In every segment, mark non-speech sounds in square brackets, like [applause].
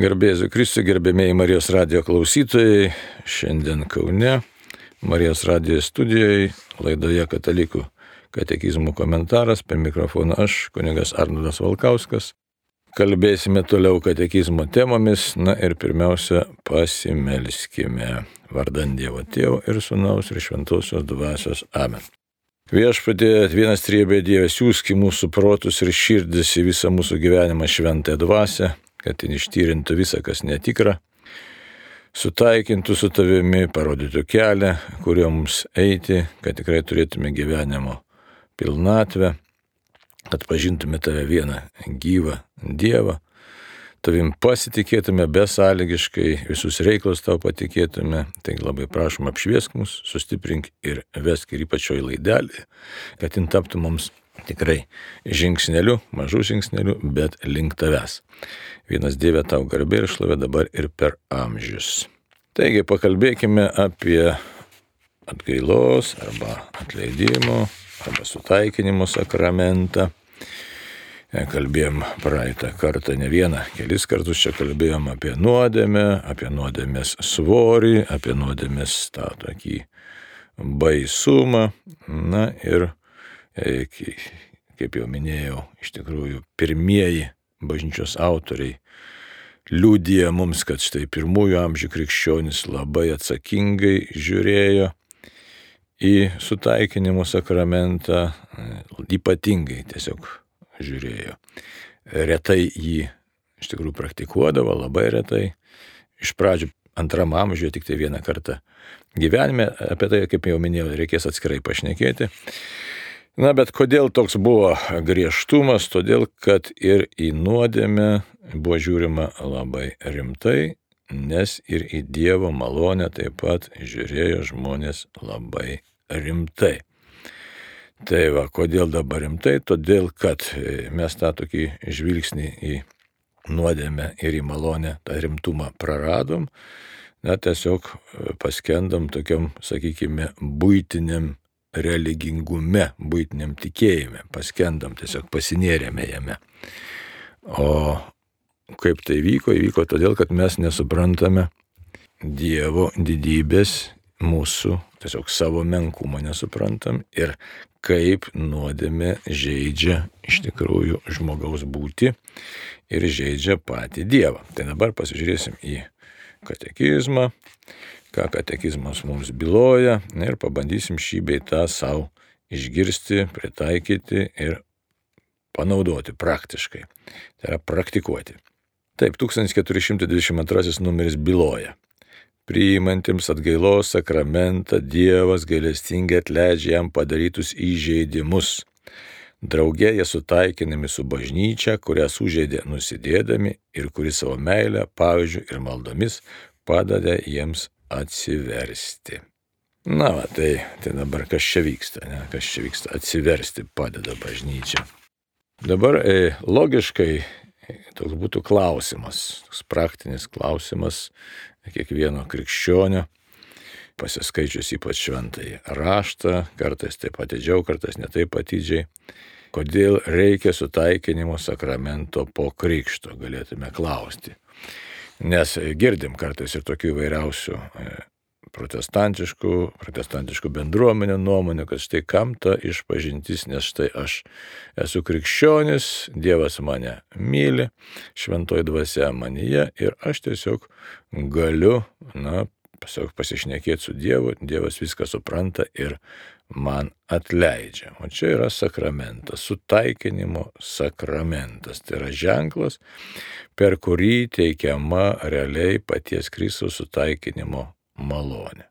Garbėsiu Kristui, gerbėmėjai Marijos radio klausytojai, šiandien Kaune, Marijos radio studijoje, laidoje Katalikų katekizmų komentaras, per mikrofoną aš, kunigas Arnoldas Valkauskas. Kalbėsime toliau katekizmo temomis, na ir pirmiausia, pasimelskime. Vardant Dievo Tėvo ir Sūnaus ir Šventosios Dvasios Amen. Viešpatė, vienas triebė Dievas, siūski mūsų protus ir širdis į visą mūsų gyvenimą šventąją dvasę, kad ten ištyrintų visą, kas netikra, sutaikintų su tavimi, parodytų kelią, kuriuo mums eiti, kad tikrai turėtume gyvenimo pilnatvę, kad pažintume tave vieną gyvą Dievą, tavim pasitikėtume besąlygiškai, visus reikalus tau patikėtume, tai labai prašom apšviesk mus, sustiprink ir vesk ir ypačioj laidelį, kad jin taptų mums tikrai žingsneliu, mažų žingsneliu, bet link tavęs. Vienas Dieve tau garbė ir šlovė dabar ir per amžius. Taigi pakalbėkime apie atgailos arba atleidimo arba sutaikinimo sakramentą. Kalbėjom praeitą kartą ne vieną, kelis kartus čia kalbėjom apie nuodėmę, apie nuodėmės svorį, apie nuodėmės tą tokį baisumą. Na ir, e, kaip jau minėjau, iš tikrųjų pirmieji bažnyčios autoriai liūdėjo mums, kad štai pirmųjų amžių krikščionis labai atsakingai žiūrėjo į sutaikinimo sakramentą, ypatingai tiesiog žiūrėjo. Retai jį iš tikrųjų praktikuodavo, labai retai. Iš pradžių antram amžiuje tik tai vieną kartą gyvenime, apie tai, kaip jau minėjau, reikės atskirai pašnekėti. Na, bet kodėl toks buvo griežtumas? Todėl, kad ir į nuodėmę buvo žiūrima labai rimtai, nes ir į Dievo malonę taip pat žiūrėjo žmonės labai rimtai. Tai va, kodėl dabar rimtai? Todėl, kad mes tą tokį žvilgsnį į nuodėmę ir į malonę, tą rimtumą praradom, na tiesiog paskendam tokiam, sakykime, būtiniam religingume, būtiniam tikėjime, paskendam, tiesiog pasinėrėme jame. O kaip tai vyko, įvyko todėl, kad mes nesuprantame Dievo didybės mūsų, tiesiog savo menkumo nesuprantam ir kaip nuodėmė žaidžia iš tikrųjų žmogaus būti ir žaidžia patį Dievą. Tai dabar pasižiūrėsim į katekizmą, ką katekizmas mums byloja ir pabandysim šį bei tą savo išgirsti, pritaikyti ir panaudoti praktiškai. Tai yra praktikuoti. Taip, 1422 numeris byloja. Priimantiems atgailos sakramentą Dievas gailestingai atleidžia jam padarytus įžeidimus. Draugė jie sutaikinami su bažnyčia, kurią sužeidė nusidėdami ir kuri savo meilę, pavyzdžių ir maldomis padeda jiems atsiversti. Na, va, tai, tai dabar kas čia vyksta, ne? kas čia vyksta, atsiversti padeda bažnyčia. Dabar e, logiškai toks būtų klausimas, toks praktinis klausimas kiekvieno krikščionio, pasiskaičius ypač šventai raštą, kartais taip atidžiau, kartais netaip atidžiai, kodėl reikia sutaikinimo sakramento po krikšto, galėtume klausti. Nes girdim kartais ir tokių įvairiausių e, protestantiškų, protestantiškų bendruomenių nuomonę, kad štai kam ta išpažintis, nes štai aš esu krikščionis, Dievas mane myli, šventoji dvasia manyje ir aš tiesiog galiu, na, tiesiog pasišnekėti su Dievu, Dievas viską supranta ir man atleidžia. O čia yra sakramentas, sutaikinimo sakramentas. Tai yra ženklas, per kurį teikiama realiai paties Kristaus sutaikinimo malonė.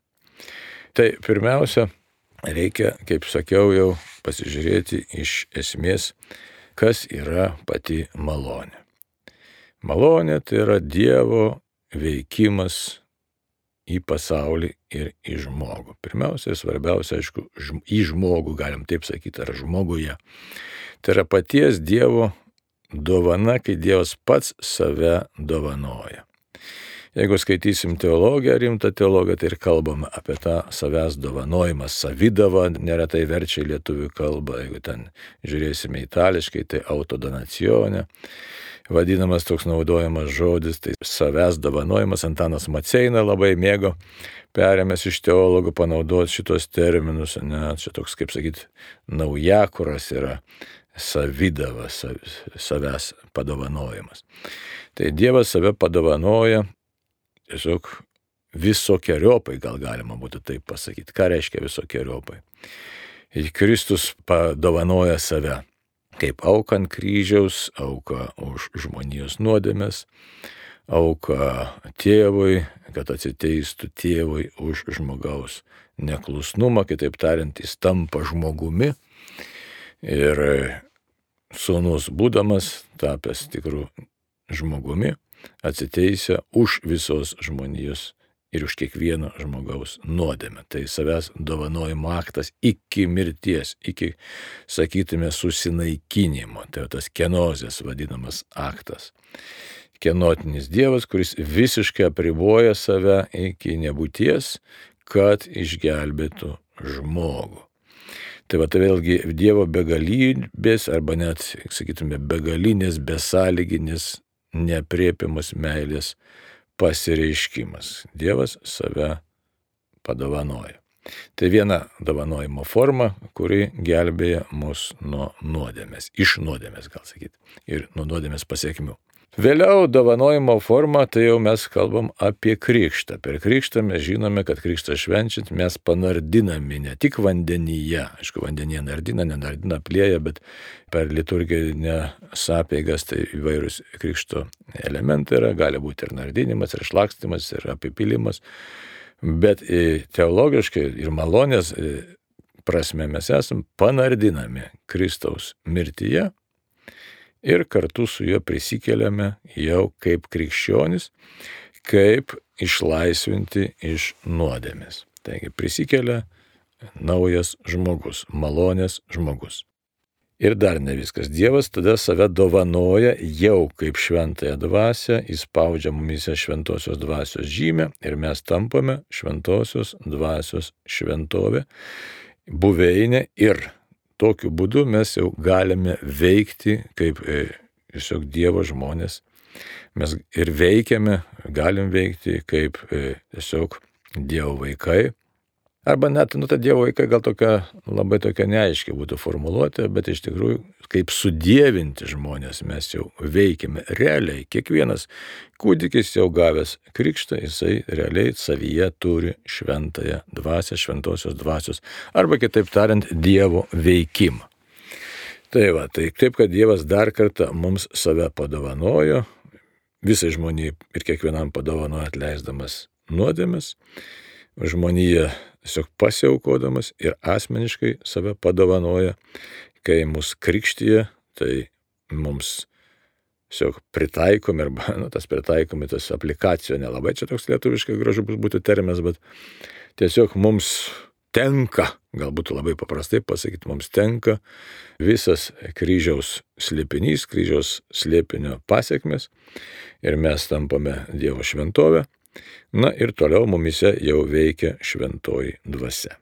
Tai pirmiausia, reikia, kaip sakiau, jau pasižiūrėti iš esmės, kas yra pati malonė. Malonė tai yra Dievo veikimas į pasaulį ir į žmogų. Pirmiausia, svarbiausia, aišku, į žmogų, galim taip sakyti, ar žmoguje. Tai yra paties Dievo dovana, kai Dievas pats save dovanoja. Jeigu skaitysim teologiją, rimtą teologiją, tai ir kalbam apie tą savęs dovanojimą, savydavą, neretai verčia lietuvių kalbą, jeigu ten žiūrėsime itališkai, tai autodonacione. Vadinamas toks naudojamas žodis, tai savęs dovanojimas, Antanas Maceina labai mėgo, perėmęs iš teologų panaudoti šitos terminus, ne, čia toks, kaip sakyti, naujakuras yra savydava, savęs padovanojimas. Tai Dievas save padovanoja tiesiog visokiojopai, gal galima būtų taip pasakyti. Ką reiškia visokiojopai? Kristus padovanoja save kaip auką ant kryžiaus, auką už žmonijos nuodėmės, auką tėvui, kad atsiteistų tėvui už žmogaus neklusnumą, kitaip tariant, jis tampa žmogumi ir sūnus būdamas, tapęs tikrų žmogumi, atsiteisę už visos žmonijos ir už kiekvieno žmogaus nuodėmę. Tai savęs dovanojimo aktas iki mirties, iki, sakytume, susinaikinimo. Tai tas kenozės vadinamas aktas. Kenotinis Dievas, kuris visiškai apriboja save iki nebūties, kad išgelbėtų žmogų. Tai va tai vėlgi Dievo begalybės arba net, sakytume, begalinės, besąlyginės nepriepiamas meilės pasireiškimas. Dievas save padovanoja. Tai viena dovanojimo forma, kuri gelbėja mus nuo nuodėmės, iš nuodėmės gal sakyti, ir nuo nuodėmės pasiekmių. Vėliau dovanojimo forma, tai jau mes kalbam apie krikštą. Per krikštą mes žinome, kad krikštą švenčiant mes panardinami ne tik vandenyje, aišku, vandenyje nardina, nenardina plėja, bet per liturginę sapėgas tai įvairūs krikšto elementai yra, gali būti ir nardinimas, ir šlakstimas, ir apipilimas. Bet e, teologiškai ir malonės e, prasme mes esame panardinami Kristaus mirtyje ir kartu su juo prisikeliame jau kaip krikščionis, kaip išlaisvinti iš nuodėmės. Taigi prisikelia naujas žmogus, malonės žmogus. Ir dar ne viskas. Dievas tada save dovanoja jau kaip šventąją dvasę, įspaudžia mumise šventosios dvasios žymę ir mes tampame šventosios dvasios šventovė, buveinė ir tokiu būdu mes jau galime veikti kaip e, tiesiog Dievo žmonės. Mes ir veikiame, galim veikti kaip e, tiesiog Dievo vaikai, Arba net, nu, ta Dievo vaikai gal tokia labai tokia neaiškiai būtų formuluotė, bet iš tikrųjų, kaip sudėvinti žmonės mes jau veikiame realiai. Kiekvienas kūdikis jau gavęs krikštą, jisai realiai savyje turi šventąją dvasę, šventosios dvasios, arba kitaip tariant, Dievo veikimą. Tai va, tai taip, kad Dievas dar kartą mums save padovanojo, visai žmoniai ir kiekvienam padovanojo atleisdamas nuodėmes, žmonija tiesiog pasiaukodamas ir asmeniškai save padovanoja, kai mus krikštyje, tai mums tiesiog pritaikomi, arba nu, tas pritaikomi, tas aplikacija nelabai čia toks lietuviškai gražus būtų terminas, bet tiesiog mums tenka, galbūt labai paprastai pasakyti, mums tenka visas kryžiaus slėpinys, kryžiaus slėpinio pasiekmes ir mes tampame Dievo šventovę Na ir toliau mumise jau veikia šventoji dvasia.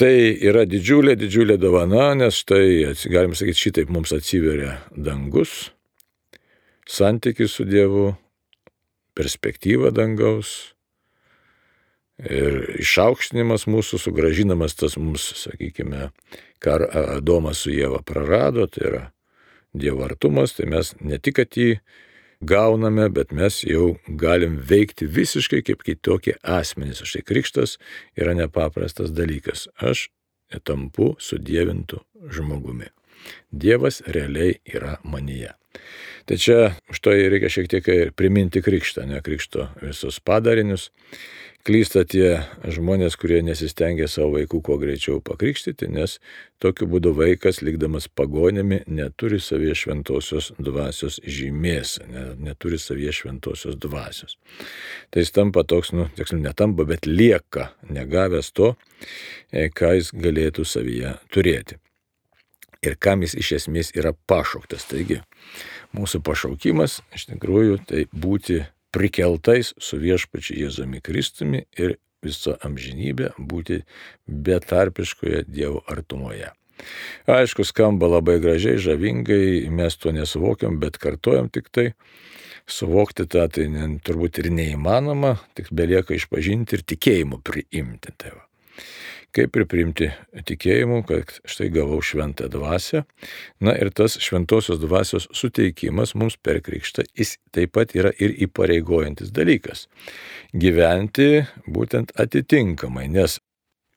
Tai yra didžiulė, didžiulė dovana, nes štai, galim sakyti, šitaip mums atsiveria dangus, santykis su Dievu, perspektyva dangaus ir išaukštinimas mūsų, sugražinamas tas mums, sakykime, ką Adomas su Jėva prarado, tai yra Dievo artumas, tai mes ne tik, kad jį gauname, bet mes jau galim veikti visiškai kaip kitokie asmenys. Štai krikštas yra nepaprastas dalykas. Aš tampu sudėvintų žmogumi. Dievas realiai yra manyje. Tai čia to reikia šiek tiek priminti krikštą, ne krikšto visus padarinius klysta tie žmonės, kurie nesistengia savo vaikų kuo greičiau pakrikštyti, nes tokiu būdu vaikas, likdamas pagonėmi, neturi savie šventosios dvasios žymės, ne, neturi savie šventosios dvasios. Tai jis tampa toks, nu, tiksliau, netampa, bet lieka negavęs to, e, ką jis galėtų savyje turėti. Ir kam jis iš esmės yra pašauktas. Taigi, mūsų pašaukimas iš tikrųjų tai būti prikeltais su viešpačiu Jėzumi Kristumi ir visą amžinybę būti betarpiškoje Dievo artumoje. Aišku, skamba labai gražiai, žavingai, mes to nesuvokiam, bet kartojam tik tai. Suvokti tą tai turbūt ir neįmanoma, tik belieka išpažinti ir tikėjimu priimti. Tai va kaip ir priimti tikėjimu, kad štai gavau šventą dvasę. Na ir tas šventosios dvasios suteikimas mums per krikštą, jis taip pat yra ir įpareigojantis dalykas. Gyventi būtent atitinkamai, nes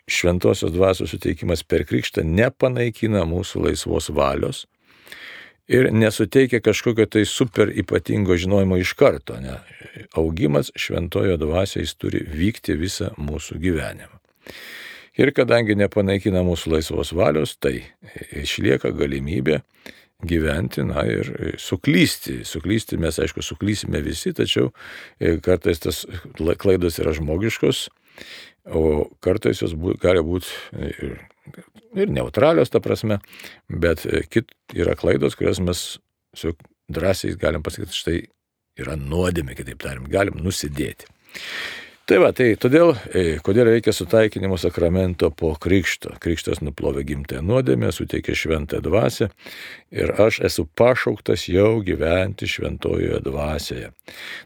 šventosios dvasios suteikimas per krikštą nepanaikina mūsų laisvos valios. Ir nesuteikia kažkokio tai super ypatingo žinojimo iš karto. Ne. Augimas šventojo dvasiais turi vykti visą mūsų gyvenimą. Ir kadangi nepanaikina mūsų laisvos valios, tai išlieka galimybė gyventi, na ir suklysti. Suklysti mes, aišku, suklysime visi, tačiau e, kartais tas klaidos yra žmogiškos, o kartais jos bū, gali būti ir, ir neutralios, ta prasme, bet e, kit yra klaidos, kurias mes drąsiai galim pasakyti, štai yra nuodėmė, kitaip tariant, galim nusidėti. Tai va, tai todėl, e, kodėl reikia sutaikinimo sakramento po krikšto. Krikštas nuplovė gimtąją nuodėmę, suteikė šventą dvasę ir aš esu pašauktas jau gyventi šventojoje dvasioje.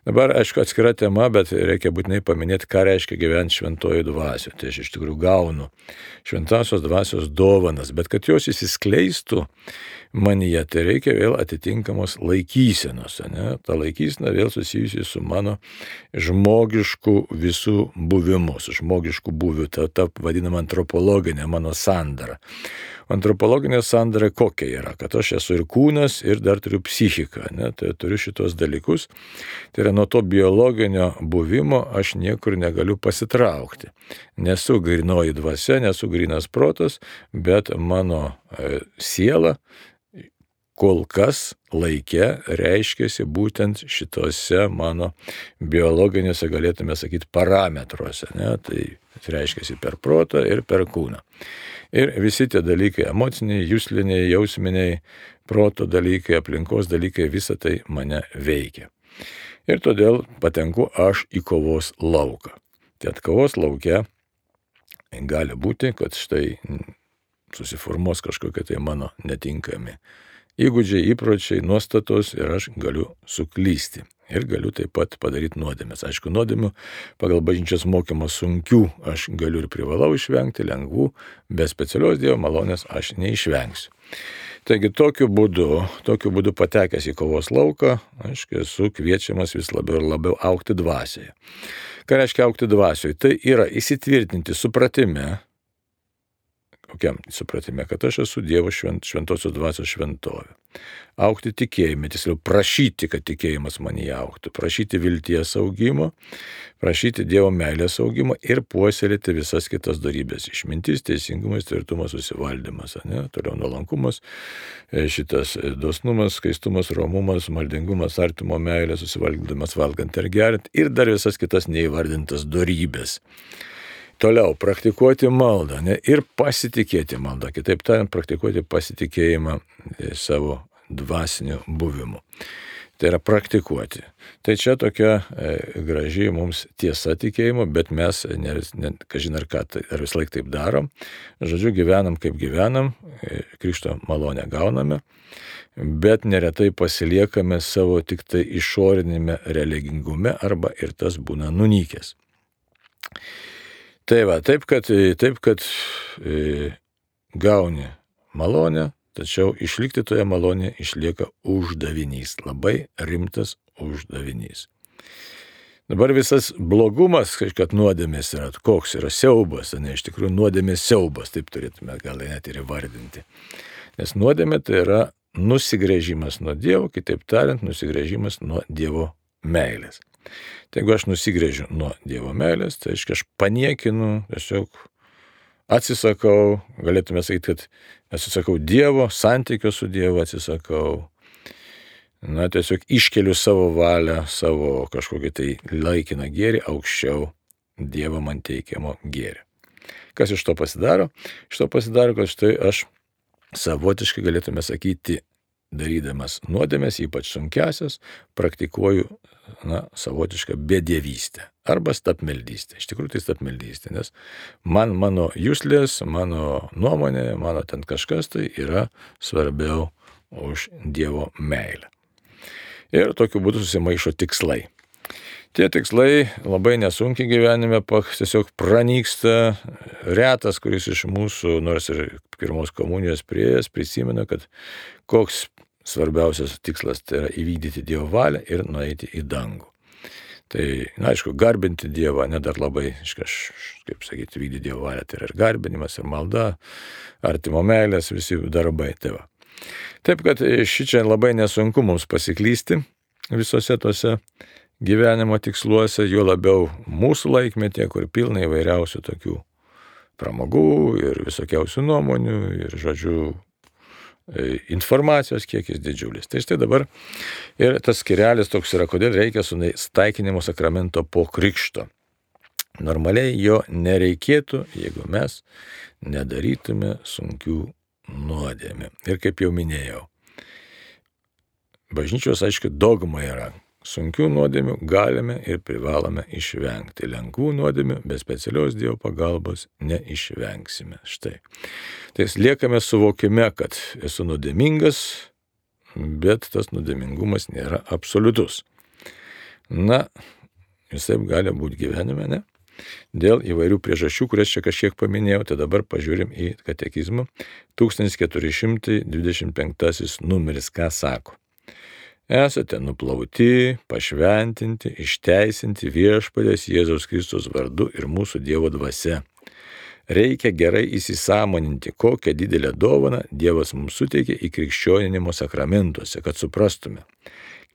Dabar, aišku, atskira tema, bet reikia būtinai paminėti, ką reiškia gyventi šventojoje dvasioje. Tai aš iš tikrųjų gaunu šventosios dvasios dovanas, bet kad jos įsiskleistų, manyje, tai reikia vėl atitinkamos laikysenos. Ne? Ta laikysena vėl susijusi su mano žmogišku visų buvimu, su žmogišku buviu, ta, ta vadinama antropologinė mano sandara. Antropologinė sandara kokia yra, kad aš esu ir kūnas, ir dar turiu psichiką, ne? tai turiu šitos dalykus. Tai yra nuo to biologinio buvimo aš niekur negaliu pasitraukti. Nesu grinoji dvasia, nesu grinas protas, bet mano e, siela kol kas laikė reiškėsi būtent šitose mano biologinėse, galėtume sakyti, parametruose. Ne? Tai reiškėsi per protą ir per kūną. Ir visi tie dalykai - emociniai, jūsliniai, jausminiai, proto dalykai, aplinkos dalykai - visa tai mane veikia. Ir todėl patenku aš į kovos lauką. Tai kovos laukia gali būti, kad štai susiformuos kažkokie tai mano netinkami įgūdžiai, įpročiai, nuostatos ir aš galiu suklysti. Ir galiu taip pat padaryti nuodėmės. Aišku, nuodėmių pagal bažnyčios mokymą sunkių aš galiu ir privalau išvengti, lengvų, be specialios Dievo malonės aš neišvengsiu. Taigi tokiu būdu, tokiu būdu patekęs į kovos lauką, aš esu kviečiamas vis labiau ir labiau aukti dvasioje. Ką reiškia aukti dvasioje? Tai yra įsitvirtinti supratime, kokiam supratime, kad aš esu Dievo švent, šventosios dvasios šventovė. Aukti tikėjime, tiksliau prašyti, kad tikėjimas man įauktų, prašyti vilties augimo, prašyti Dievo meilės augimo ir puoselėti visas kitas darybės - išmintis, teisingumas, tvirtumas, susivaldymas, ne? toliau nuolankumas, e, šitas e, dosnumas, skaistumas, romumas, maldingumas, artimo meilė, susivaldymas valgant ir geriant ir dar visas kitas neįvardintas darybės. Toliau praktikuoti maldą ne, ir pasitikėti maldą. Kitaip tariant, praktikuoti pasitikėjimą e, savo dvasiniu buvimu. Tai yra praktikuoti. Tai čia tokia e, graži mums tiesa tikėjimo, bet mes, ne, ne, kažin ar ką, tai, ar vis laik taip darom. Žodžiu, gyvenam kaip gyvenam, e, krikšto malonę gauname, bet neretai pasiliekame savo tik tai išorinėme religingume arba ir tas būna nunykęs. Tai va, taip kad, taip, kad e, gauni malonę, tačiau išlikti toje malonėje išlieka uždavinys, labai rimtas uždavinys. Dabar visas blogumas, kad nuodėmės yra, koks yra siaubas, ne iš tikrųjų nuodėmės siaubas, taip turėtume gal net ir įvardinti. Nes nuodėmė tai yra nusigrėžimas nuo Dievo, kitaip tariant, nusigrėžimas nuo Dievo meilės. Tai jeigu aš nusigrėžiu nuo Dievo meilės, tai aiškiai aš paniekinu, tiesiog atsisakau, galėtume sakyti, kad atsisakau Dievo, santykio su Dievu atsisakau. Na, tiesiog iškeliu savo valią, savo kažkokį tai laikiną gėrį aukščiau Dievo man teikiamo gėrį. Kas iš to pasidaro? Iš to pasidaro, kad štai aš savotiškai galėtume sakyti darydamas nuodėmės, ypač sunkesias, praktikuoju na, savotišką bedėvystę arba stapmeldystę. Iš tikrųjų tai stapmeldystė, nes man mano jūslės, mano nuomonė, mano ten kažkas tai yra svarbiau už Dievo meilę. Ir tokiu būdu susimaišo tikslai. Tie tikslai labai nesunkiai gyvenime tiesiog pranyksta. Retas, kuris iš mūsų, nors ir pirmos komunijos prieėjęs, prisimena, kad koks svarbiausias tikslas tai yra įvykdyti Dievo valią ir nueiti į dangų. Tai, na, aišku, garbinti Dievą, ne dar labai, kaip sakyti, vykdyti Dievo valią, tai yra ir garbinimas, ir malda, artimo meilės, visi darbai. Tai va. Taip, kad ši čia labai nesunku mums pasiklysti visose tose gyvenimo tiksluose, juo labiau mūsų laikmetė, kur pilna įvairiausių tokių pramogų ir visokiausių nuomonių ir, žodžiu, informacijos kiekis didžiulis. Tai štai dabar ir tas skirelis toks yra, kodėl reikia sutaikinimo sakramento po krikšto. Normaliai jo nereikėtų, jeigu mes nedarytume sunkių nuodėmė. Ir kaip jau minėjau, bažnyčios, aišku, dogma yra, Sunkių nuodėmių galime ir privalome išvengti. Lengvų nuodėmių be specialios Dievo pagalbos neišvengsime. Štai. Tai liekame suvokime, kad esu nuodėmingas, bet tas nuodėmingumas nėra absoliutus. Na, visai gali būti gyvenime, ne? Dėl įvairių priežasčių, kurias čia kažkiek paminėjau, tai dabar pažiūrim į katekizmą. 1425 numeris ką sako. Esate nuplauti, pašventinti, išteisinti viešpadės Jėzaus Kristus vardu ir mūsų Dievo dvasia. Reikia gerai įsisamoninti, kokią didelę dovaną Dievas mums suteikė į krikščioninimo sakramentuose, kad suprastume,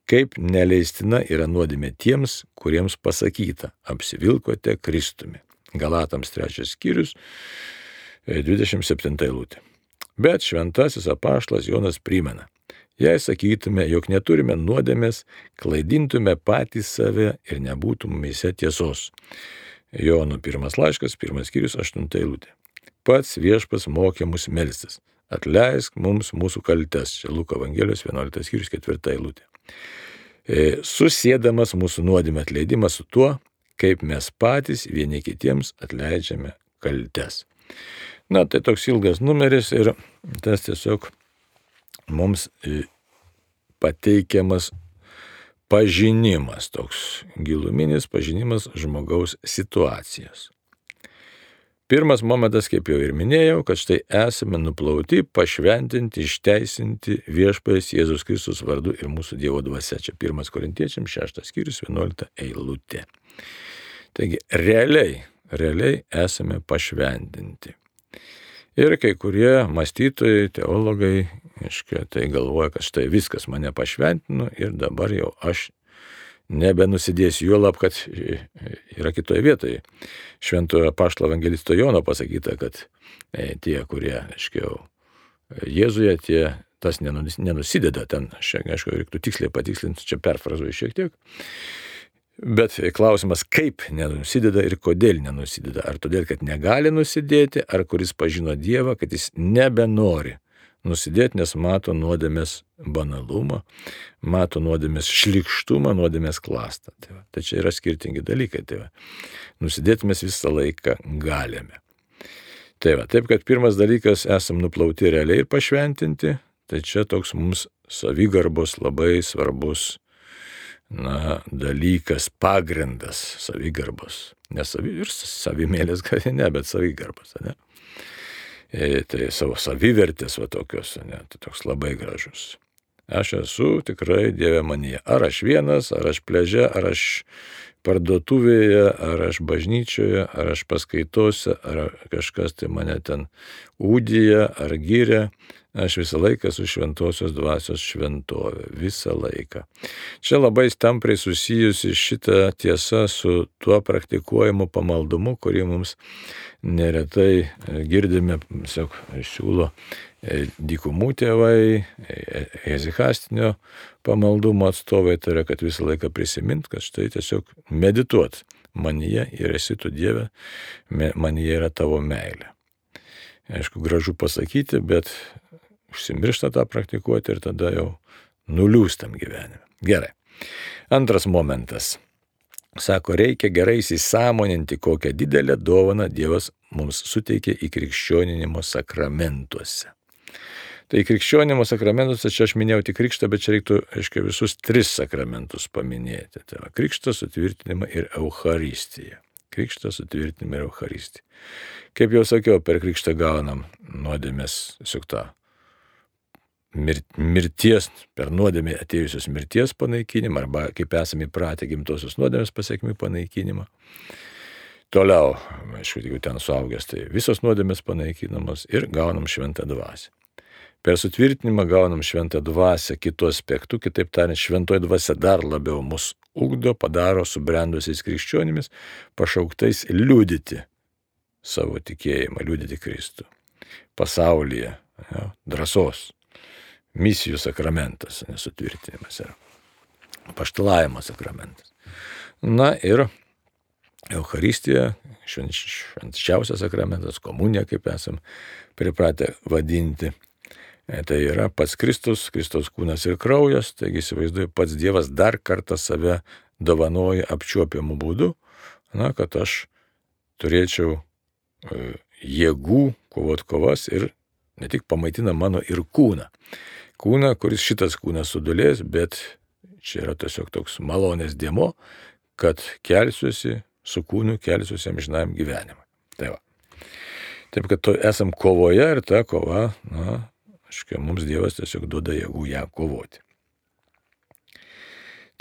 kaip neleistina yra nuodėmė tiems, kuriems pasakyta, apsivilkote Kristumi. Galatams trečias skyrius, 27 eilutė. Bet šventasis apaštlas Jonas primena, Jei sakytume, jog neturime nuodėmės, klaidintume patys save ir nebūtų mumise tiesos. Jono pirmas laiškas, pirmas skyrius, aštunta eilutė. Pats viešpas mokė mus melstis. Atleisk mums mūsų kaltes. Čia Luko Evangelijos 11 skyrius, 4 eilutė. E, susėdamas mūsų nuodėmę atleidimą su tuo, kaip mes patys vieni kitiems atleidžiame kaltes. Na, tai toks ilgas numeris ir tas tiesiog mums e, pateikiamas pažinimas, toks giluminis pažinimas žmogaus situacijos. Pirmas momentas, kaip jau ir minėjau, kad štai esame nuplauti, pašventinti, išteisinti viešpės Jėzus Kristus vardu ir mūsų Dievo dvasia. Čia pirmas korintiečiams, šeštas skyrius, vienuolikta eilutė. Taigi, realiai, realiai esame pašventinti. Ir kai kurie mąstytojai, teologai, aiškiai, tai galvoja, kad štai viskas mane pašventino ir dabar jau aš nebenusidėsiu, juolab, kad yra kitoje vietoje. Šventojo paštlo evangelisto Jono pasakyta, kad e, tie, kurie, aiškiau, Jėzuje, tie tas nenusideda ten, šiek, aišku, reiktų tiksliai patikslinti, čia perfrazuoju šiek tiek. Bet klausimas, kaip nenusideda ir kodėl nenusideda. Ar todėl, kad negali nusidėti, ar kuris pažino Dievą, kad jis nebenori nusidėti, nes mato nuodėmės banalumą, mato nuodėmės šlikštumą, nuodėmės klastą. Tai, va. tai čia yra skirtingi dalykai. Tai va. nusidėti mes visą laiką galime. Tai va, taip, kad pirmas dalykas esam nuplauti realiai ir pašventinti, tai čia toks mums savigarbos labai svarbus na, dalykas, pagrindas savigarbos. Ne savi, ir savimėlės [laughs] gal ne, bet savigarbos. Ne? E, tai savo savivertės va tokios, ne, tai toks labai gražus. Aš esu tikrai Dieve manyje. Ar aš vienas, ar aš pleže, ar aš parduotuvėje, ar aš bažnyčioje, ar aš paskaitose, ar kažkas tai mane ten ūdija, ar gyrė, Aš visą laiką su šventosios dvasios šventovė. Visą laiką. Čia labai stampriai susijusi šitą tiesą su tuo praktikuojamu pamaldumu, kurį mums neretai e, girdime, sak, siūlo e, dykumų tėvai, ezikastinio pamaldumo atstovai, tai yra, kad visą laiką prisimint, kad štai tiesiog medituot. Manyje ir esi tu Dieve, manyje yra tavo meilė. Aišku, gražu pasakyti, bet užsimiršta tą praktikuoti ir tada jau nuliūstam gyvenime. Gerai. Antras momentas. Sako, reikia gerai įsisamoninti, kokią didelę dovaną Dievas mums suteikė įkrikščioninimo sakramentuose. Tai krikščionimo sakramentuose čia aš minėjau tik krikštą, bet čia reiktų, aiškiai, visus tris sakramentus paminėti. Tai va, krikštą, sutvirtinimą ir Euharistiją. Krikštą, sutvirtinimą ir Euharistiją. Kaip jau sakiau, per krikštą gaunam nuodėmės, tiesiog tą mir, mirties, per nuodėmę atėjusios mirties panaikinimą, arba kaip esame įpratę gimtosios nuodėmės pasiekmių panaikinimą. Toliau, aišku, jeigu ten suaugęs, tai visos nuodėmės panaikinamos ir gaunam šventą dvasę. Per sutvirtinimą gaunam šventą dvasę kitų aspektų, kitaip tariant, šventoji dvasia dar labiau mus ugdo, padaro subrendusiais krikščionimis, pašauktais liūdyti savo tikėjimą, liūdyti Kristų. Pasaulyje ja, drąsos, misijų sakramentas, nesutvirtinimas yra. Paštalavimo sakramentas. Na ir Euharistija, švenčiausias sakramentas, komunija, kaip esam pripratę vadinti E, tai yra pats Kristus, Kristus kūnas ir kraujas, taigi įsivaizduoju, pats Dievas dar kartą save dovanoja apčiuopiamų būdų, na, kad aš turėčiau e, jėgų kovot kovas ir ne tik pamaitina mano ir kūną. Kūną, kuris šitas kūnas sudulės, bet čia yra tiesiog toks malonės dėmo, kad kelsiuosi su kūnu, kelsiuosi amžinam gyvenimui. Tai va. Taip kad to esam kovoje ir ta kova, na, Škia, mums Dievas tiesiog duoda jėgų ją kovoti.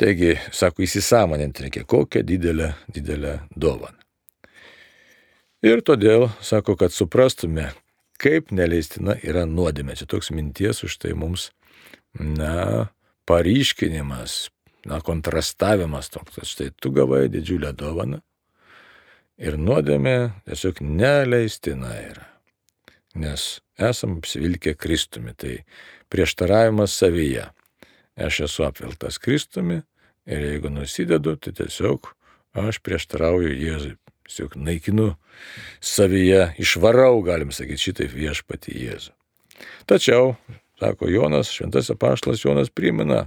Taigi, sako, įsisamoninti reikia kokią didelę, didelę dovaną. Ir todėl, sako, kad suprastume, kaip neleistina yra nuodėmė. Čia toks minties už tai mums, na, paryškinimas, na, kontrastavimas toks, štai tu gavai didžiulę dovaną ir nuodėmė tiesiog neleistina yra nes esam apsivilkę Kristumi, tai prieštaravimas savyje. Aš esu apviltas Kristumi ir jeigu nusidedu, tai tiesiog aš prieštarauju Jėzui. Tiesiog naikinu savyje, išvarau, galim sakyti, šitaip viešpati Jėzų. Tačiau, sako Jonas, šventas apaštalas Jonas primena,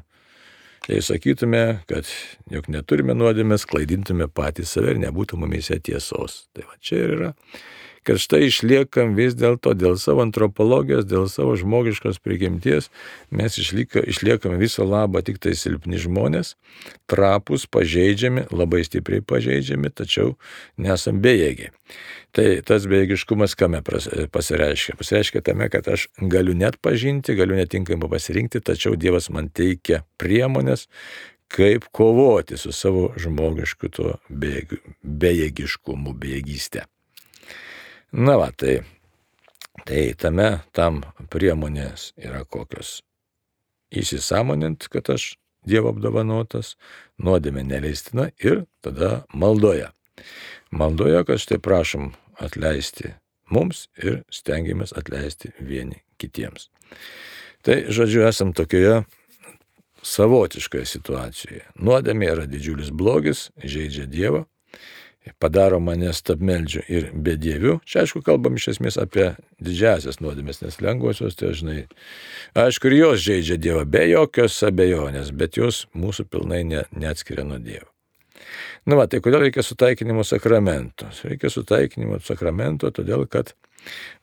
jei sakytume, kad juk neturime nuodėmės, klaidintume patys save ir nebūtų mumise tiesos. Tai va čia ir yra kad štai išliekam vis dėlto dėl savo antropologijos, dėl savo žmogiškos prigimties, mes išlieka, išliekam viso labo tik tai silpni žmonės, trapus, pažeidžiami, labai stipriai pažeidžiami, tačiau nesam bejėgiai. Tai tas bejėgiškumas kame pasireiškia? Pasireiškia tame, kad aš galiu net pažinti, galiu netinkamai pasirinkti, tačiau Dievas man teikia priemonės, kaip kovoti su savo žmogišku tuo bejėgiškumu, bejėgystė. Na va, tai, tai tame tam priemonės yra kokios. Įsisamonint, kad aš Dievo apdovanotas, nuodėmė neleistina ir tada maldoja. Maldoja, kad štai prašom atleisti mums ir stengiamės atleisti vieni kitiems. Tai, žodžiu, esam tokioje savotiškoje situacijoje. Nuodėmė yra didžiulis blogis, žaidžia Dievą, padaro mane stabmeldžiu ir bedieviu. Čia aišku, kalbam iš esmės apie didžiasias nuodėmės, nes lengvosios, tai žinai, aišku, ir jos žaidžia Dievą be jokios abejonės, bet jos mūsų pilnai ne, neatskiria nuo Dievo. Na, va, tai kodėl reikia sutaikinimo sakramento? Reikia sutaikinimo sakramento, todėl kad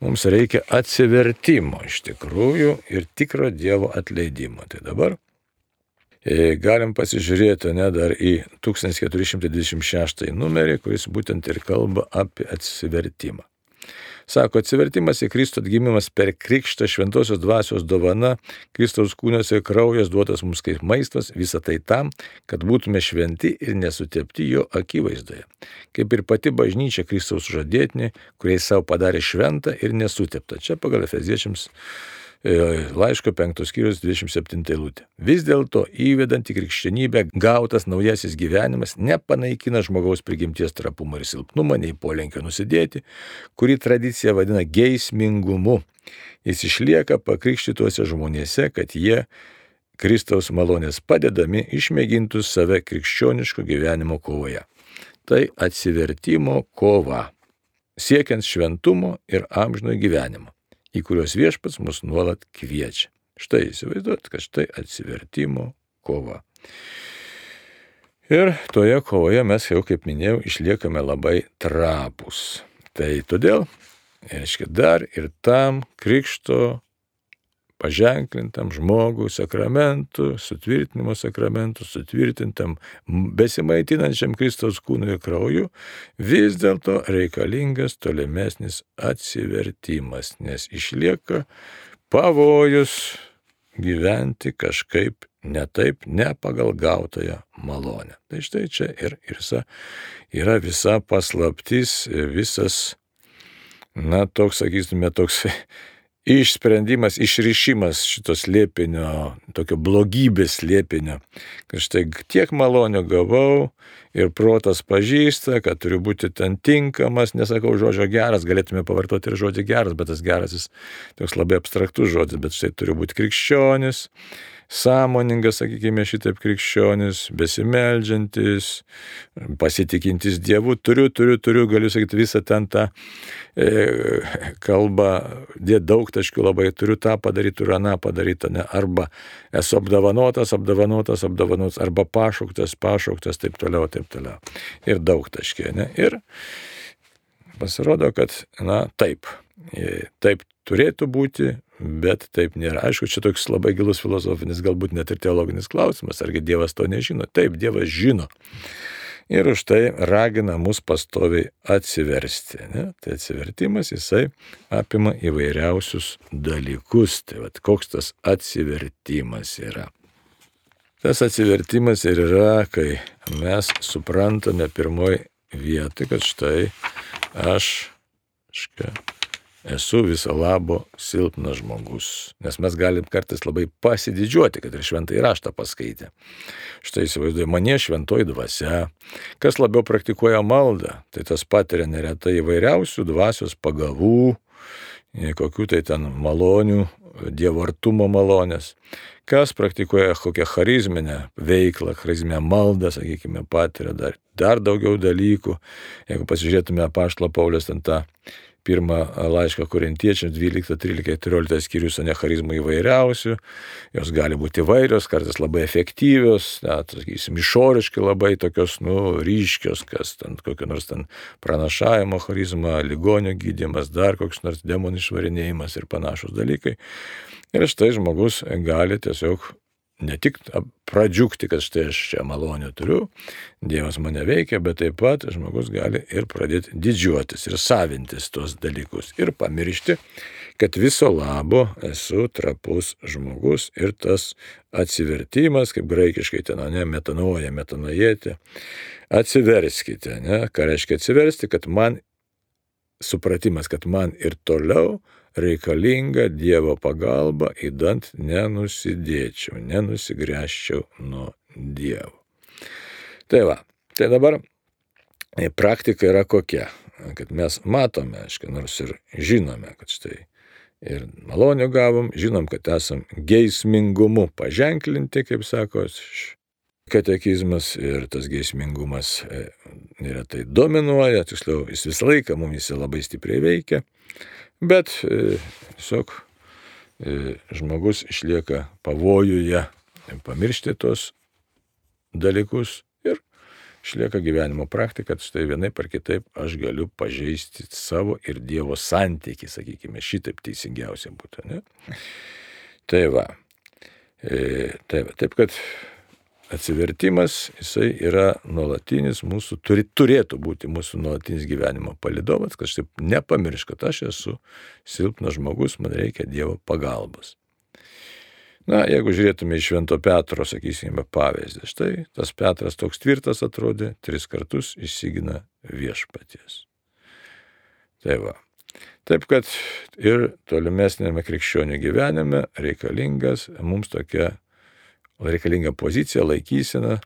mums reikia atsivertimo iš tikrųjų ir tikro Dievo atleidimo. Tai dabar galim pasižiūrėti ne dar į 1426 numerį, kuris būtent ir kalba apie atsivertimą. Sako, atsivertimas į Kristų atgimimas per krikštą šventosios dvasios dovana, Kristaus kūnas ir kraujas duotas mums kaip maistas, visa tai tam, kad būtume šventi ir nesutepti jo akivaizdoje. Kaip ir pati bažnyčia Kristaus žadėtinė, kuriai savo padarė šventą ir nesuteptą. Čia pagal Efeziečiams E, laiško 5 skyrius 27 eilutė. Vis dėlto įvedant į krikščionybę gautas naujasis gyvenimas nepanaikina žmogaus prigimties trapumo ir silpnumo, nei polinkio nusidėti, kurį tradicija vadina geismingumu. Jis išlieka pakrikštytuose žmonėse, kad jie Kristaus malonės padedami išmėgintų save krikščioniško gyvenimo kovoje. Tai atsivertimo kova, siekiant šventumo ir amžino gyvenimo. Į kuriuos viešpats mus nuolat kviečia. Štai įsivaizduot, kad štai atsivertimo kova. Ir toje kovoje mes jau, kaip minėjau, išliekame labai trapus. Tai todėl, reiškia, dar ir tam krikšto paženklintam žmogui sakramentų, sutvirtinimo sakramentų, sutvirtintam besimaitinančiam Kristaus kūnui ir krauju, vis dėlto reikalingas tolimesnis atsivertimas, nes išlieka pavojus gyventi kažkaip ne taip, ne pagal gautąją malonę. Tai štai čia ir, ir visa, yra visa paslaptis, visas, na, toks, sakytume, toks išsprendimas, išrišimas šitos liepinio, tokio blogybės liepinio, kad štai tiek malonio gavau ir protas pažįsta, kad turiu būti ten tinkamas, nesakau žodžio geras, galėtume pavartoti ir žodį geras, bet tas geras jis toks labai abstraktus žodis, bet štai turiu būti krikščionis, sąmoningas, sakykime, šitaip krikščionis, besimeldžiantis, pasitikintis Dievu, turiu, turiu, turiu, galiu sakyti, visą ten tą e, kalbą, dėti daug taškių labai, turiu tą padaryti, turiu aną padaryti, ne, arba esu apdovanotas, apdovanotas, apdovanotas, arba pašauktas, pašauktas, taip toliau, taip toliau. Ir daug taškė, ne. Ir pasirodo, kad, na, taip, e, taip turėtų būti, bet taip nėra. Aišku, čia toks labai gilus filosofinis, galbūt net ir teologinis klausimas, argi Dievas to nežino. Taip, Dievas žino. Ir už tai ragina mus pastoviai atsiversti. Ne? Tai atsivertimas jisai apima įvairiausius dalykus. Tai vad, koks tas atsivertimas yra. Tas atsivertimas ir yra, kai mes suprantame pirmoji vietoj, kad štai aš, škai, esu viso labo silpnas žmogus. Nes mes galim kartais labai pasididžiuoti, kad ir šventai raštą paskaitę. Štai įsivaizduoju, mane šventoji dvasia. Kas labiau praktikuoja maldą, tai tas patiria neretai įvairiausių dvasios pagavų, kokių tai ten malonių, Dievo artumo malonės. Kas praktikuoja kokią charizminę veiklą, charizminę maldą, sakykime, patiria dar, dar daugiau dalykų. Jeigu pasižiūrėtume paštlo Paulės ten tą pirmą laišką korintiečiams 12, 13, 14 skyrius, o ne charizmų įvairiausių. Jos gali būti įvairios, kartais labai efektyvios, net, sakysim, išoriškai labai tokios, nu, ryškios, kas ten kokio nors ten pranašavimo charizma, ligonio gydymas, dar koks nors demonų išvarinėjimas ir panašus dalykai. Ir štai žmogus gali tiesiog ne tik pradžiugti, kad štai aš čia malonę turiu, Dievas mane veikia, bet taip pat žmogus gali ir pradėti didžiuotis ir savintis tuos dalykus ir pamiršti, kad viso labo esu trapus žmogus ir tas atsivertimas, kaip graikiškai ten, ne, metanoja, metanojėti, atsiverskite, ne, ką reiškia atsiversti, kad man supratimas, kad man ir toliau reikalinga Dievo pagalba, įdant nenusidėčiau, nenusigręžčiau nuo Dievo. Tai va, tai dabar e, praktika yra kokia, kad mes matome, aiškiai, nors ir žinome, kad štai ir malonę gavom, žinom, kad esam geismingumu paženklinti, kaip sako katekizmas ir tas geismingumas e, neretai dominuoja, tiksliau, jis visą laiką mums jis labai stipriai veikia. Bet e, tiesiog e, žmogus išlieka pavojuje pamiršti tos dalykus ir išlieka gyvenimo praktika, kad štai vienaip ar kitaip aš galiu pažeisti savo ir Dievo santykį, sakykime, šitaip teisingiausia būtų. Ne? Tai va. E, tai va. Taip kad atsivertimas, jisai yra nuolatinis mūsų, turi, turėtų būti mūsų nuolatinis gyvenimo palidovas, kad štai nepamiršk, kad aš esu silpnas žmogus, man reikia Dievo pagalbos. Na, jeigu žiūrėtume iš Švento Petro, sakysime, pavyzdį, štai tas Petras toks tvirtas atrodė, tris kartus įsigina viešpaties. Tai va. Taip kad ir tolimesnėme krikščionių gyvenime reikalingas mums tokia reikalinga pozicija, laikysena,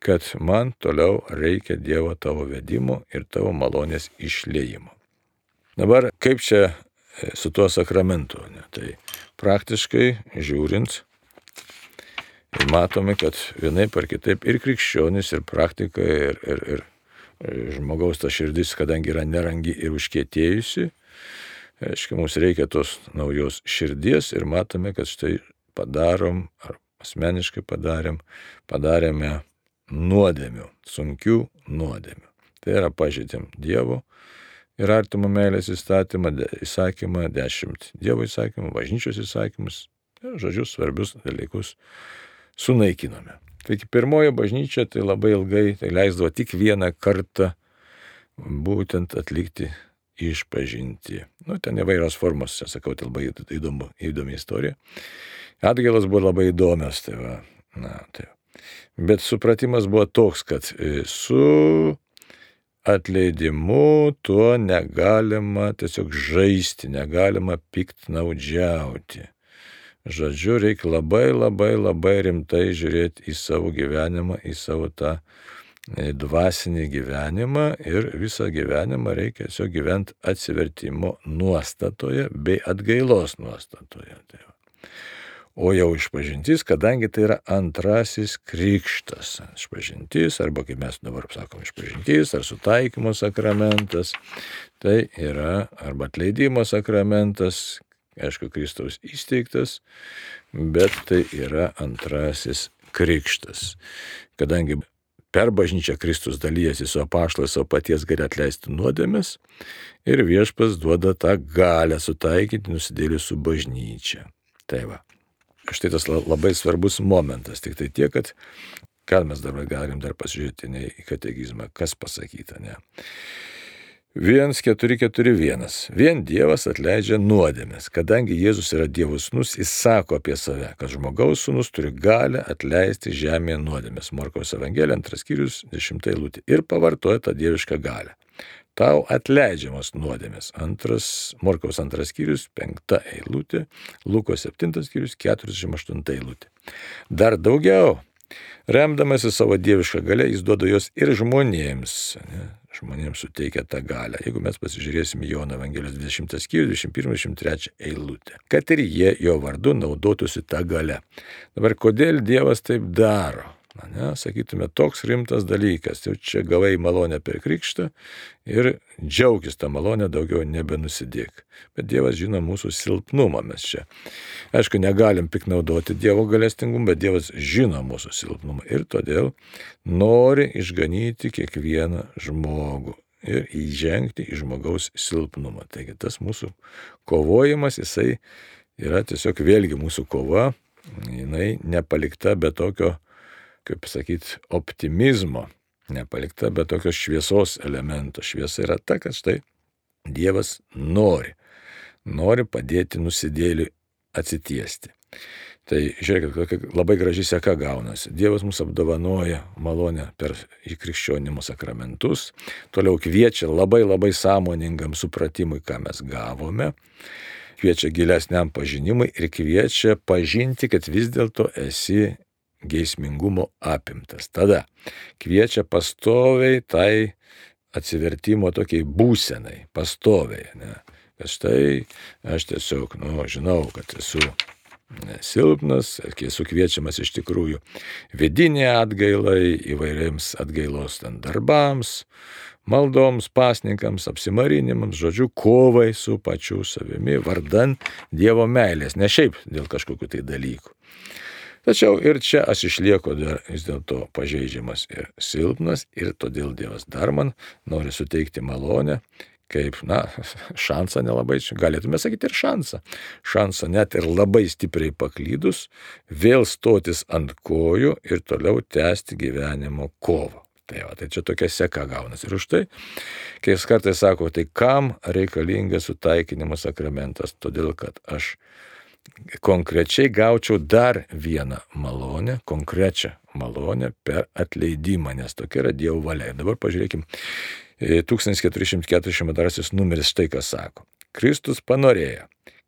kad man toliau reikia Dievo tavo vedimo ir tavo malonės išlėjimo. Dabar kaip čia e, su tuo sakramentu? Ne? Tai praktiškai žiūrint, matome, kad vienaip ar kitaip ir krikščionis, ir praktika, ir, ir, ir žmogaus ta širdis, kadangi yra nerangi ir užkietėjusi, reiškia, mums reikia tos naujos širdies ir matome, kad štai padarom, ar asmeniškai padarėm, padarėme nuodėmių, sunkių nuodėmių. Tai yra pažeidėm Dievo ir artimo meilės įstatymą, įsakymą, dešimt Dievo įsakymų, bažnyčios įsakymus, žodžiu, svarbius dalykus sunaikinome. Taigi pirmoji bažnyčia tai labai ilgai, tai leisdavo tik vieną kartą būtent atlikti išpažinti. Nu, ten įvairios formos, čia sakau, tai labai įdomu, įdomi istorija. Atgailas buvo labai įdomios, tai va, na, tai. Bet supratimas buvo toks, kad e, su atleidimu tuo negalima tiesiog žaisti, negalima piktnaudžiauti. Žodžiu, reikia labai labai labai rimtai žiūrėti į savo gyvenimą, į savo tą dvasinį gyvenimą ir visą gyvenimą reikia tiesiog gyventi atsivertimo nuostatoje bei atgailos nuostatoje. Tai. O jau išpažintis, kadangi tai yra antrasis krikštas. Išpažintis, arba kaip mes dabar sakom, išpažintis ar sutaikymo sakramentas, tai yra arba atleidimo sakramentas, aišku, Kristaus įsteigtas, bet tai yra antrasis krikštas. Kadangi per bažnyčią Kristus dalyjasi su apaštalais savo paties gali atleisti nuodėmes ir viešpas duoda tą galę sutaikyti nusidėlį su bažnyčia. Tai va. Štai tas labai svarbus momentas. Tik tai tiek, kad ką mes dabar galim dar pasižiūrėti ne į kategizmą, kas pasakyta, ne. 1441. Vien Dievas atleidžia nuodėmės. Kadangi Jėzus yra Dievo sūnus, jis sako apie save, kad žmogaus sūnus turi galę atleisti žemėje nuodėmės. Morkaus Evangelija, antras skyrius, dešimtai lūtė. Ir pavartoja tą dievišką galę. Tau atleidžiamas nuodėmės. Antras, Morkaus antras skyrius, penkta eilutė, Lukos septintas skyrius, keturiasdešimt aštunta eilutė. Dar daugiau, remdamasi savo dievišką galę, jis duoda jos ir žmonėms. Ne? Žmonėms suteikia tą galę. Jeigu mes pasižiūrėsime Jono Evangelijos 20 skyrių, 21-23 eilutę, kad ir jie jo vardu naudotųsi tą galę. Dabar kodėl Dievas taip daro? Ne, sakytume, toks rimtas dalykas. Jau čia gavai malonę per krikštą ir džiaugis tą malonę, daugiau nebenusidėk. Bet Dievas žino mūsų silpnumą mes čia. Aišku, negalim piknaudoti Dievo galestingumą, bet Dievas žino mūsų silpnumą ir todėl nori išganyti kiekvieną žmogų ir įžengti į žmogaus silpnumą. Taigi tas mūsų kovojimas, jisai yra tiesiog vėlgi mūsų kova, jinai nepalikta be tokio kaip sakyt, optimizmo nepalikta, bet tokios šviesos elemento. Šviesa yra ta, kad štai Dievas nori, nori padėti nusidėliui atsitiesti. Tai žiūrėkit, kokia labai graži seka gaunasi. Dievas mus apdovanoja malonę per įkrikščionimo sakramentus, toliau kviečia labai labai sąmoningam supratimui, ką mes gavome, kviečia gilesniam pažinimui ir kviečia pažinti, kad vis dėlto esi geismingumo apimtas. Tada kviečia pastoviai tai atsivertimo tokiai būsenai, pastoviai. Ne? Kad štai aš tiesiog, nu, žinau, kad esu silpnas, esu kviečiamas iš tikrųjų vidinė atgailai, įvairiems atgailos ten darbams, maldoms, pasninkams, apsimarinimams, žodžiu, kovai su pačiu savimi, vardan Dievo meilės, ne šiaip dėl kažkokių tai dalykų. Tačiau ir čia aš išlieku dar vis dėlto pažeidžiamas ir silpnas ir todėl Dievas dar man nori suteikti malonę, kaip, na, [laughs] šansą nelabai, galėtume sakyti ir šansą. Šansą net ir labai stipriai paklydus, vėl stotis ant kojų ir toliau tęsti gyvenimo kovą. Tai, va, tai čia tokia seka gaunasi. Ir už tai, kai jis kartais sako, tai kam reikalingas sutaikinimo sakramentas? Todėl, kad aš konkrečiai gaučiau dar vieną malonę, konkrečią malonę per atleidimą, nes tokia yra Dievo valia. Ir dabar pažiūrėkime, 1442 numeris štai ką sako. Kristus panorėjo,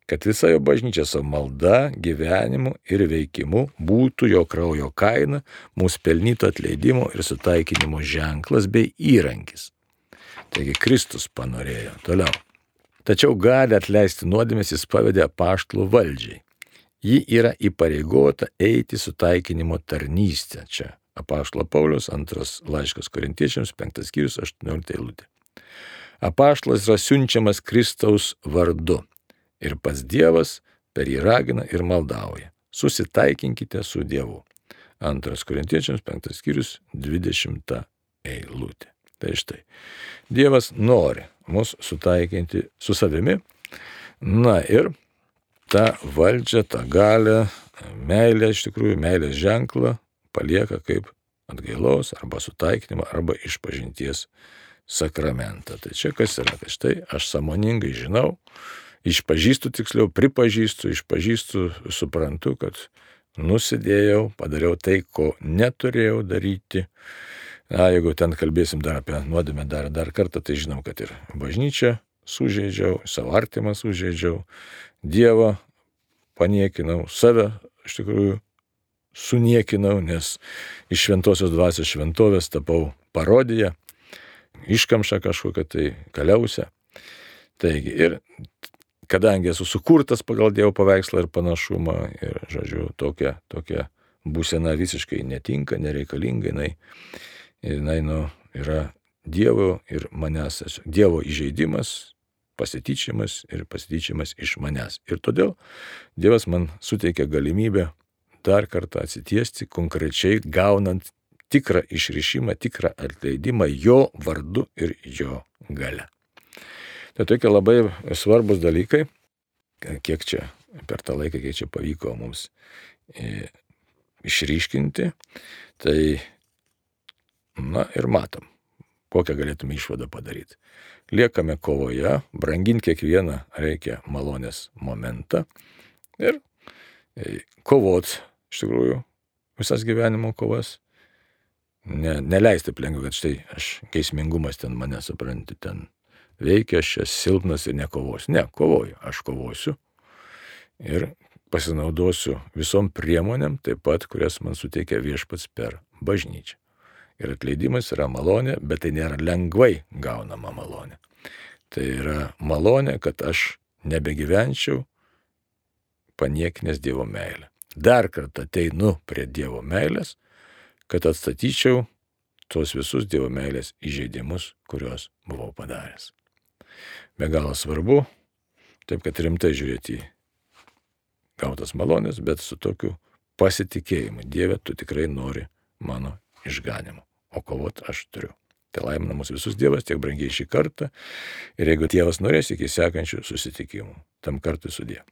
kad visa jo bažnyčia savo malda, gyvenimu ir veikimu būtų jo kraujo kaina, mūsų pelnyto atleidimo ir sutaikinimo ženklas bei įrankis. Taigi Kristus panorėjo. Toliau. Tačiau gali atleisti nuodėmės jis pavedė paštlų valdžiai. Ji yra įpareigota eiti su taikinimo tarnystė. Čia apaštalo Paulius, antras laiškas korintiečiams, penktas skyrius, 18 eilutė. Apaštlas yra siunčiamas Kristaus vardu. Ir pats Dievas per jį ragina ir maldauja. Susitaikinkite su Dievu. Antras Korintiečiams, penktas skyrius, dvidešimta eilutė. Tai štai. Dievas nori mus sutaikinti su savimi. Na ir tą valdžią, tą galę, meilę iš tikrųjų, meilės ženklą palieka kaip atgailos arba sutaikinimą arba išpažinties sakramentą. Tai čia kas yra, tai štai aš samoningai žinau, išpažįstu tiksliau, pripažįstu, išpažįstu, suprantu, kad nusidėjau, padariau tai, ko neturėjau daryti. Na, jeigu ten kalbėsim dar apie nuodėmę dar, dar kartą, tai žinom, kad ir bažnyčią sužeidžiau, savo artimą sužeidžiau, Dievą paniekinau, save iš tikrųjų suniekinau, nes iš šventosios dvasios šventovės tapau parodiją, iškamšą kažkokią tai kaliausią. Taigi ir kadangi esu sukurtas pagal Dievo paveikslą ir panašumą, ir, žodžiu, tokia, tokia būsena visiškai netinka, nereikalinga, jinai, jinai nu, yra Dievo ir manęs, Dievo įžeidimas, pasityčiamas ir pasityčiamas iš manęs. Ir todėl Dievas man suteikia galimybę dar kartą atsitiesti, konkrečiai gaunant tikrą išrišimą, tikrą atleidimą jo vardu ir jo gale. Tai tokie labai svarbus dalykai, kiek čia per tą laiką, kiek čia pavyko mums e, išryškinti, tai, na ir matom, kokią galėtume išvadą padaryti. Liekame kovoje, branginti kiekvieną reikia malonės momentą ir e, kovot iš tikrųjų visas gyvenimo kovas. Ne, neleisti lengva, kad štai aš keismingumas ten mane supranti, ten veikia, aš esu silpnas ir nekovosiu. Ne, kovoju, aš kovosiu ir pasinaudosiu visom priemonėm, taip pat, kurias man suteikia viešpats per bažnyčią. Ir atleidimas yra malonė, bet tai nėra lengvai gaunama malonė. Tai yra malonė, kad aš nebegyvenčiau paniekinęs Dievo meilę. Dar kartą ateinu prie Dievo meilės, kad atstatyčiau tuos visus Dievo meilės įžeidimus, kuriuos buvau padaręs be galo svarbu, taip kad rimtai žiūrėti į gautas malonės, bet su tokiu pasitikėjimu. Dieve, tu tikrai nori mano išganimo, o kovot aš turiu. Tai laimina mus visus Dievas tiek brangiai šį kartą ir jeigu Dievas norės iki sekančių susitikimų, tam kartui sudė.